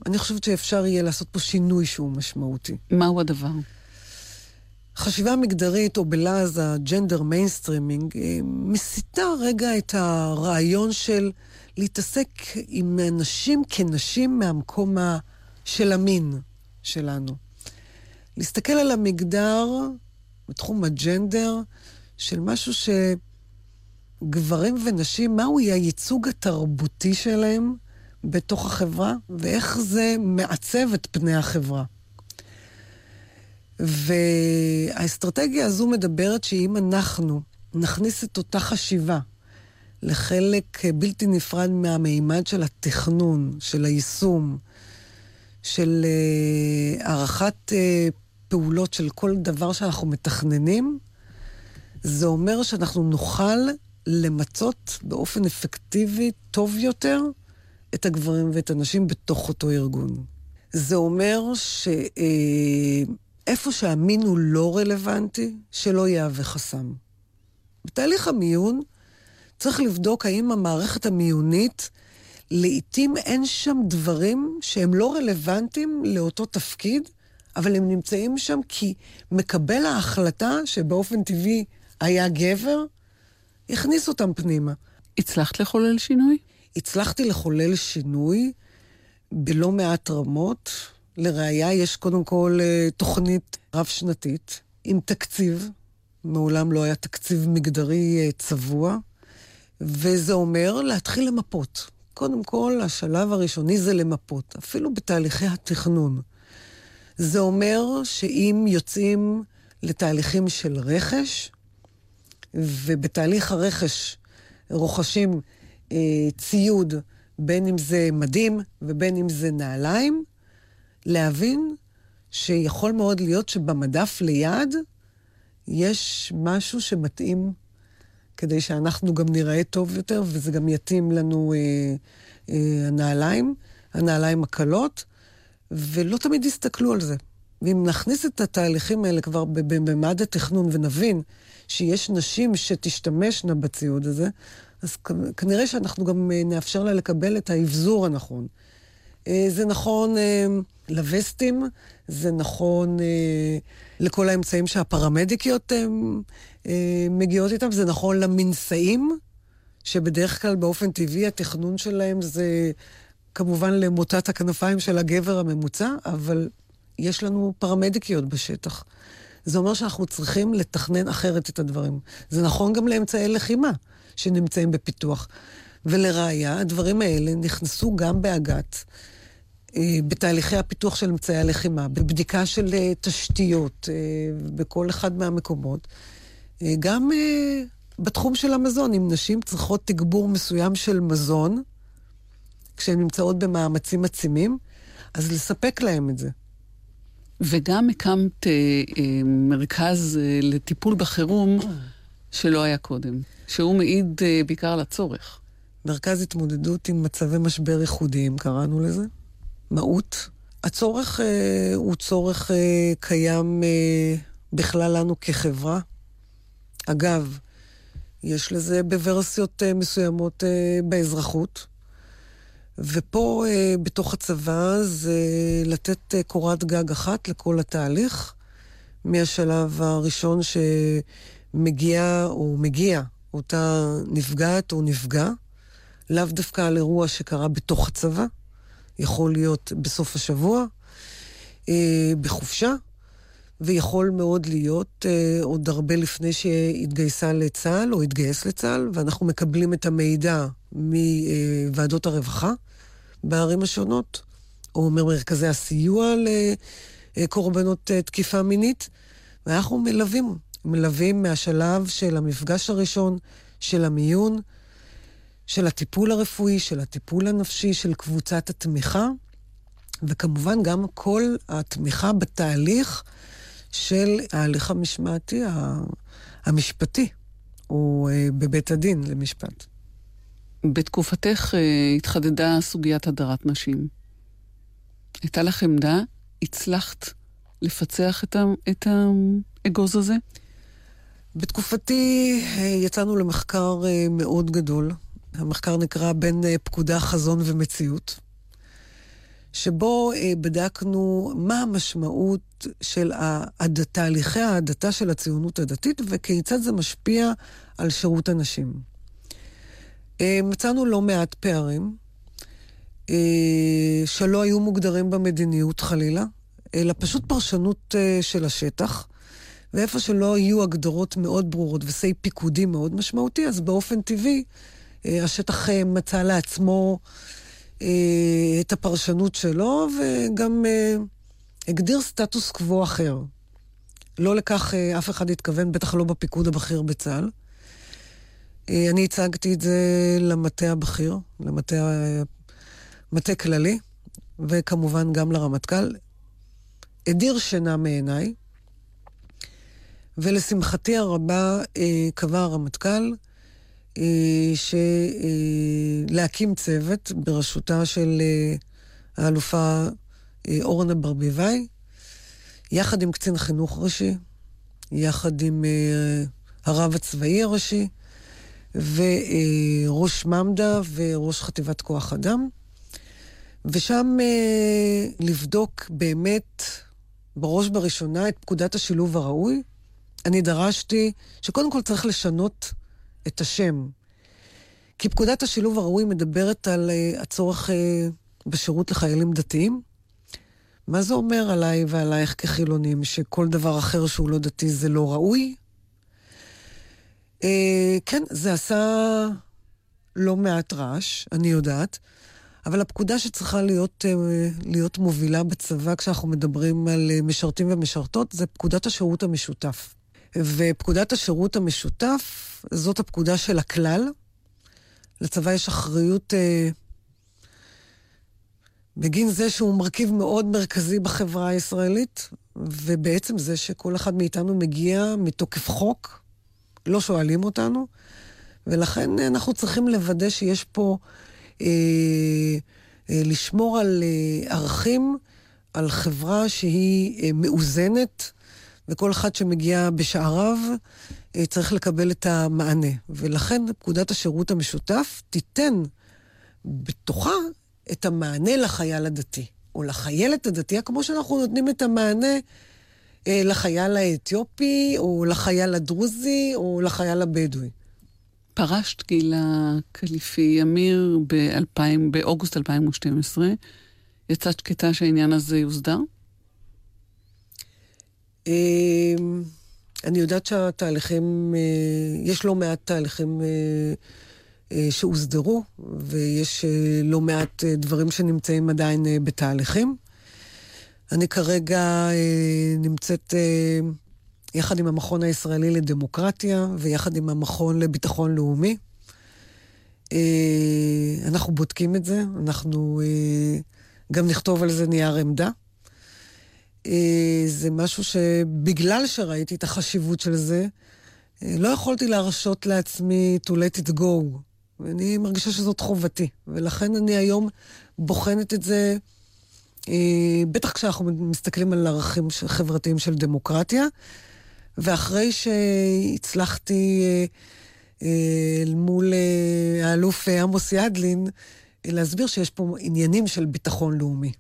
אני חושבת שאפשר יהיה לעשות פה שינוי שהוא משמעותי. מהו הדבר? חשיבה מגדרית, או בלעז ה gender mainstreaming, מסיטה רגע את הרעיון של להתעסק עם נשים כנשים מהמקום של המין שלנו. להסתכל על המגדר בתחום הג'נדר של משהו שגברים ונשים, מהו הייצוג התרבותי שלהם בתוך החברה, ואיך זה מעצב את פני החברה. והאסטרטגיה הזו מדברת שאם אנחנו נכניס את אותה חשיבה לחלק בלתי נפרד מהמימד של התכנון, של היישום, של uh, הערכת uh, פעולות של כל דבר שאנחנו מתכננים, זה אומר שאנחנו נוכל למצות באופן אפקטיבי טוב יותר את הגברים ואת הנשים בתוך אותו ארגון. זה אומר שאיפה אה, שהמין הוא לא רלוונטי, שלא יהווה חסם. בתהליך המיון, צריך לבדוק האם המערכת המיונית, לעתים אין שם דברים שהם לא רלוונטיים לאותו תפקיד, אבל הם נמצאים שם כי מקבל ההחלטה, שבאופן טבעי היה גבר, הכניס אותם פנימה. הצלחת לחולל שינוי? הצלחתי לחולל שינוי בלא מעט רמות. לראיה, יש קודם כל אה, תוכנית רב-שנתית עם תקציב. מעולם לא היה תקציב מגדרי אה, צבוע. וזה אומר להתחיל למפות. קודם כל, השלב הראשוני זה למפות, אפילו בתהליכי התכנון. זה אומר שאם יוצאים לתהליכים של רכש, ובתהליך הרכש רוכשים אה, ציוד, בין אם זה מדים ובין אם זה נעליים, להבין שיכול מאוד להיות שבמדף ליד יש משהו שמתאים כדי שאנחנו גם ניראה טוב יותר, וזה גם יתאים לנו אה, אה, הנעליים, הנעליים הקלות, ולא תמיד יסתכלו על זה. ואם נכניס את התהליכים האלה כבר בממד התכנון ונבין שיש נשים שתשתמשנה בציוד הזה, אז כנראה שאנחנו גם אה, נאפשר לה לקבל את האבזור הנכון. אה, זה נכון אה, לווסטים, זה נכון לכל האמצעים שהפרמדיקיות מגיעות איתם, זה נכון למנשאים, שבדרך כלל באופן טבעי התכנון שלהם זה כמובן למוטת הכנפיים של הגבר הממוצע, אבל יש לנו פרמדיקיות בשטח. זה אומר שאנחנו צריכים לתכנן אחרת את הדברים. זה נכון גם לאמצעי לחימה שנמצאים בפיתוח. ולראיה, הדברים האלה נכנסו גם באג"ת, אה, בתהליכי הפיתוח של אמצעי הלחימה, בבדיקה של אה, תשתיות אה, בכל אחד מהמקומות, גם בתחום של המזון, אם נשים צריכות תגבור מסוים של מזון, כשהן נמצאות במאמצים עצימים, אז לספק להם את זה. וגם הקמת אה, אה, מרכז אה, לטיפול בחירום שלא היה קודם, שהוא מעיד אה, בעיקר על הצורך. מרכז התמודדות עם מצבי משבר ייחודיים, קראנו לזה. מהות. הצורך אה, הוא צורך אה, קיים אה, בכלל לנו כחברה. אגב, יש לזה בוורסיות אה, מסוימות אה, באזרחות. ופה, אה, בתוך הצבא, זה לתת קורת גג אחת לכל התהליך, מהשלב הראשון שמגיע או מגיע אותה נפגעת או נפגע, לאו דווקא על אירוע שקרה בתוך הצבא, יכול להיות בסוף השבוע, בחופשה, ויכול מאוד להיות אה, עוד הרבה לפני שהתגייסה לצה"ל או התגייס לצה"ל, ואנחנו מקבלים את המידע מוועדות הרווחה בערים השונות, או ממרכזי הסיוע לקורבנות אה, תקיפה מינית, ואנחנו מלווים, מלווים מהשלב של המפגש הראשון, של המיון, של הטיפול הרפואי, של הטיפול הנפשי, של קבוצת התמיכה, וכמובן גם כל התמיכה בתהליך של ההליך המשמעתי, המשפטי, או אה, בבית הדין למשפט. בתקופתך אה, התחדדה סוגיית הדרת נשים. הייתה לך עמדה? הצלחת לפצח את, ה, את האגוז הזה? בתקופתי אה, יצאנו למחקר מאוד גדול. המחקר נקרא בין פקודה, חזון ומציאות. שבו אה, בדקנו מה המשמעות של תהליכי ההדתה של הציונות הדתית וכיצד זה משפיע על שירות הנשים. אה, מצאנו לא מעט פערים אה, שלא היו מוגדרים במדיניות חלילה, אלא פשוט פרשנות של השטח. ואיפה שלא יהיו הגדרות מאוד ברורות וסי פיקודי מאוד משמעותי, אז באופן טבעי השטח מצא לעצמו את הפרשנות שלו, וגם אה, הגדיר סטטוס קוו אחר. לא לכך אה, אף אחד התכוון, בטח לא בפיקוד הבכיר בצה"ל. אני הצגתי את זה למטה הבכיר, למטה מטה כללי, וכמובן גם לרמטכ"ל. הדיר שינה מעיניי, ולשמחתי הרבה קבע הרמטכ"ל אה, להקים צוות בראשותה של אה, האלופה אה, אורנה ברביבאי, יחד עם קצין חינוך ראשי, יחד עם הרב הצבאי הראשי, וראש ממד"א וראש חטיבת כוח אדם, ושם לבדוק באמת, בראש ובראשונה, את פקודת השילוב הראוי. אני דרשתי שקודם כל צריך לשנות את השם. כי פקודת השילוב הראוי מדברת על uh, הצורך uh, בשירות לחיילים דתיים. מה זה אומר עליי ועלייך כחילונים, שכל דבר אחר שהוא לא דתי זה לא ראוי? Uh, כן, זה עשה לא מעט רעש, אני יודעת, אבל הפקודה שצריכה להיות, uh, להיות מובילה בצבא כשאנחנו מדברים על uh, משרתים ומשרתות, זה פקודת השירות המשותף. ופקודת השירות המשותף זאת הפקודה של הכלל. לצבא יש אחריות אה, בגין זה שהוא מרכיב מאוד מרכזי בחברה הישראלית, ובעצם זה שכל אחד מאיתנו מגיע מתוקף חוק, לא שואלים אותנו, ולכן אנחנו צריכים לוודא שיש פה, אה, אה, לשמור על אה, ערכים, על חברה שהיא אה, מאוזנת, וכל אחד שמגיע בשעריו אה, צריך לקבל את המענה. ולכן פקודת השירות המשותף תיתן בתוכה את המענה לחייל הדתי, או לחיילת הדתייה, כמו שאנחנו נותנים את המענה אה, לחייל האתיופי, או לחייל הדרוזי, או לחייל הבדואי. פרשת גילה קליפי אמיר ב- באוגוסט 2012. יצאת שקטה שהעניין הזה יוסדר? אמ, אני יודעת שהתהליכים, אה, יש לא מעט תהליכים אה, אה, שהוסדרו, ויש לא מעט דברים שנמצאים עדיין בתהליכים. אני כרגע נמצאת יחד עם המכון הישראלי לדמוקרטיה ויחד עם המכון לביטחון לאומי. אנחנו בודקים את זה, אנחנו גם נכתוב על זה נייר עמדה. אה, זה משהו שבגלל שראיתי את החשיבות של זה, לא יכולתי להרשות לעצמי to let it go. ואני מרגישה שזאת חובתי. ולכן אני היום בוחנת את זה, בטח כשאנחנו מסתכלים על ערכים חברתיים של דמוקרטיה. ואחרי שהצלחתי מול אה, האלוף אה, עמוס ידלין, להסביר שיש פה עניינים של ביטחון לאומי.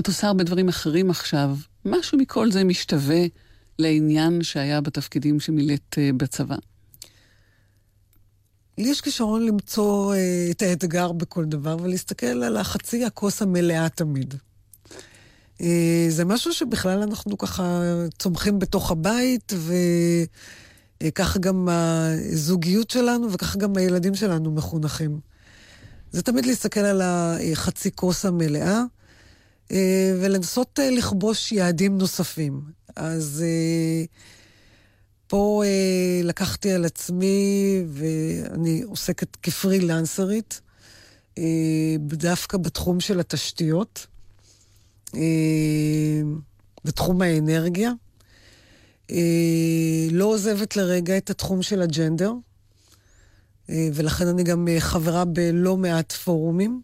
את עושה הרבה דברים אחרים עכשיו. משהו מכל זה משתווה לעניין שהיה בתפקידים שמילאת אה, בצבא. לי יש כישרון למצוא את האתגר בכל דבר ולהסתכל על החצי הכוס המלאה תמיד. זה משהו שבכלל אנחנו ככה צומחים בתוך הבית, ו... אה, ככה גם הזוגיות שלנו וככה גם הילדים שלנו מחונכים. זה תמיד להסתכל על החצי כוס המלאה אה, ולנסות אה, לכבוש יעדים נוספים. אז פה לקחתי על עצמי, ואני עוסקת כפרילנסרית, דווקא בתחום של התשתיות, בתחום האנרגיה. אה, לא עוזבת לרגע את התחום של הג'נדר, אה, ולכן אני גם אה, חברה בלא מעט פורומים.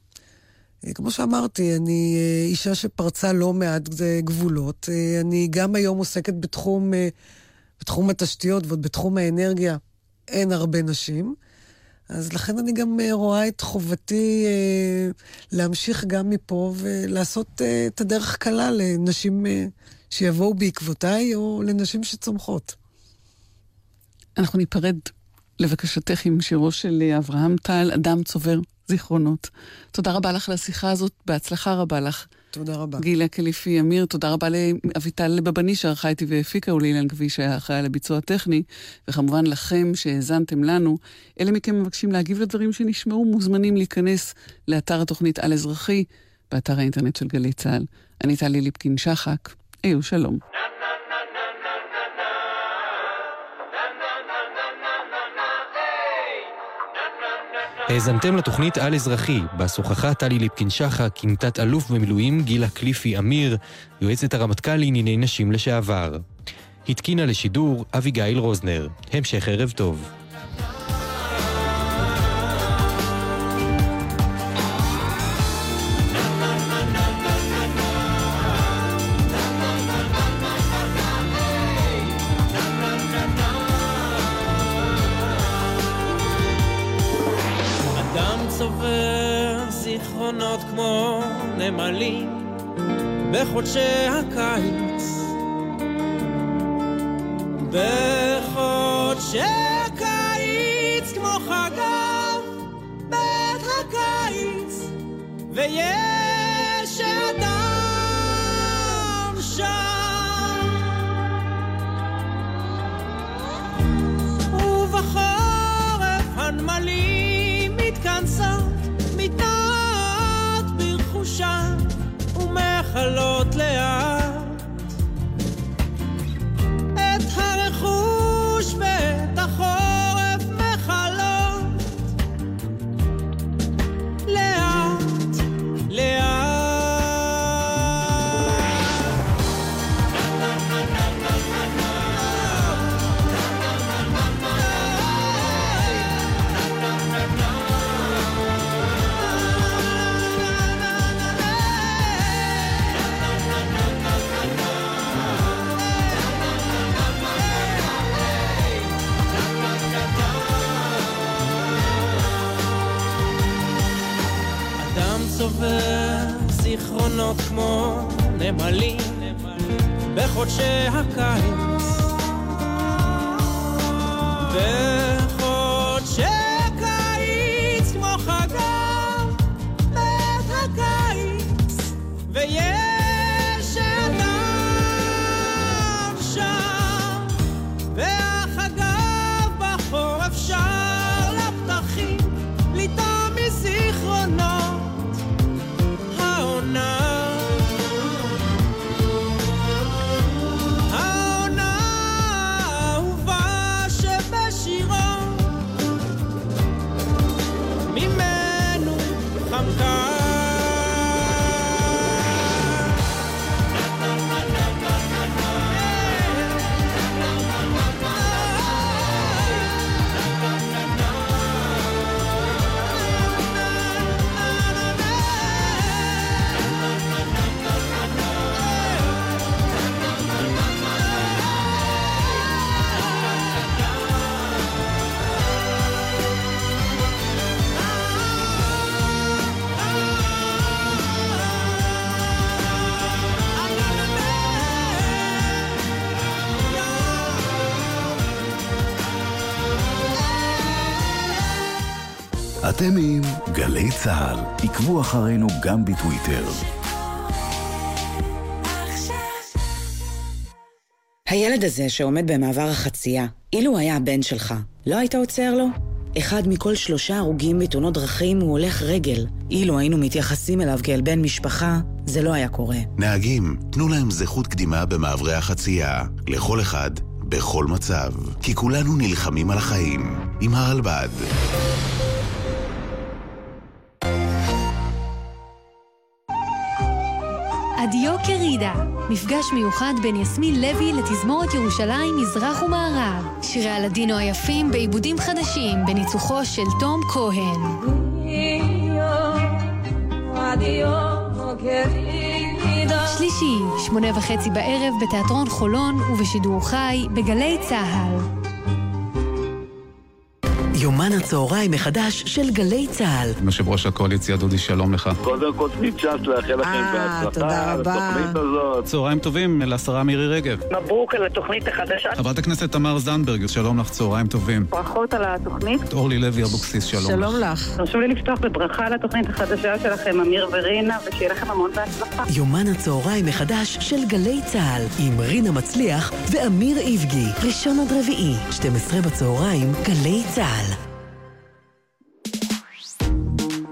כמו שאמרתי, אני אישה שפרצה לא מעט גבולות. אני גם היום עוסקת בתחום, בתחום התשתיות ועוד בתחום האנרגיה אין הרבה נשים. אז לכן אני גם רואה את חובתי להמשיך גם מפה ולעשות את הדרך קלה לנשים שיבואו בעקבותיי, או לנשים שצומחות. אנחנו ניפרד לבקשתך עם שירו של אברהם טל, אדם צובר זיכרונות. תודה רבה לך על השיחה הזאת, בהצלחה רבה לך. תודה רבה. גילה קליפי אמיר, תודה רבה לאביטל בבני שערכה איתי והפיקה, ולאילן כביש שהיה אחראי על הביצוע הטכני, וכמובן לכם שהאזנתם לנו. אלה מכם מבקשים להגיב לדברים שנשמעו, מוזמנים להיכנס לאתר התוכנית על אזרחי, באתר האינטרנט של גלי צה"ל. אני טלי ליפקין שחק. היו שלום. האזנתם לתוכנית על אזרחי, בה שוחחה טלי ליפקין-שחק עם תת-אלוף במילואים גילה קליפי אמיר, יועצת הרמטכ"ל לענייני נשים לשעבר. התקינה לשידור אביגיל רוזנר. המשך ערב טוב. נמלים בחודשי הקיץ. בחודשי הקיץ כמו חגב בית הקיץ ויש אדם שם ובחורף הנמלים ומחלות לאט אתם עם גלי צה"ל. עקבו אחרינו גם בטוויטר. הילד הזה שעומד במעבר החצייה, אילו היה הבן שלך, לא היית עוצר לו? אחד מכל שלושה הרוגים בתאונות דרכים הוא הולך רגל. אילו היינו מתייחסים אליו כאל בן משפחה, זה לא היה קורה. נהגים, תנו להם זכות קדימה במעברי החצייה. לכל אחד, בכל מצב. כי כולנו נלחמים על החיים. עם הרלב"ד. קרידה, מפגש מיוחד בין יסמין לוי לתזמורת ירושלים מזרח ומערב. שירי הלדינו היפים בעיבודים חדשים בניצוחו של תום כהן. שלישי, שמונה וחצי בערב בתיאטרון חולון ובשידור חי בגלי צה"ל. יומן הצהריים מחדש של גלי צה"ל. יושב ראש הקואליציה דודי, שלום לך. קודם כל צ'אנס לאחל לכם אה, תודה בהצלחה על. התוכנית הזאת. צהריים טובים לשרה מירי רגב. מברוק על התוכנית החדשה. חברת הכנסת תמר זנדברג, שלום לך, צהריים טובים. ברכות על התוכנית. אורלי לוי אבוקסיס, שלום לך. שלום לך. תרשו לי לפתוח בברכה על התוכנית החדשה שלכם, אמיר ורינה, ושיהיה לכם המון בהצלחה. יומן הצהריים מחדש של גלי צה"ל עם רינה מצליח ואמיר איבגי. ראשון עד רביעי, 12 בצהריים, גלי צה"ל.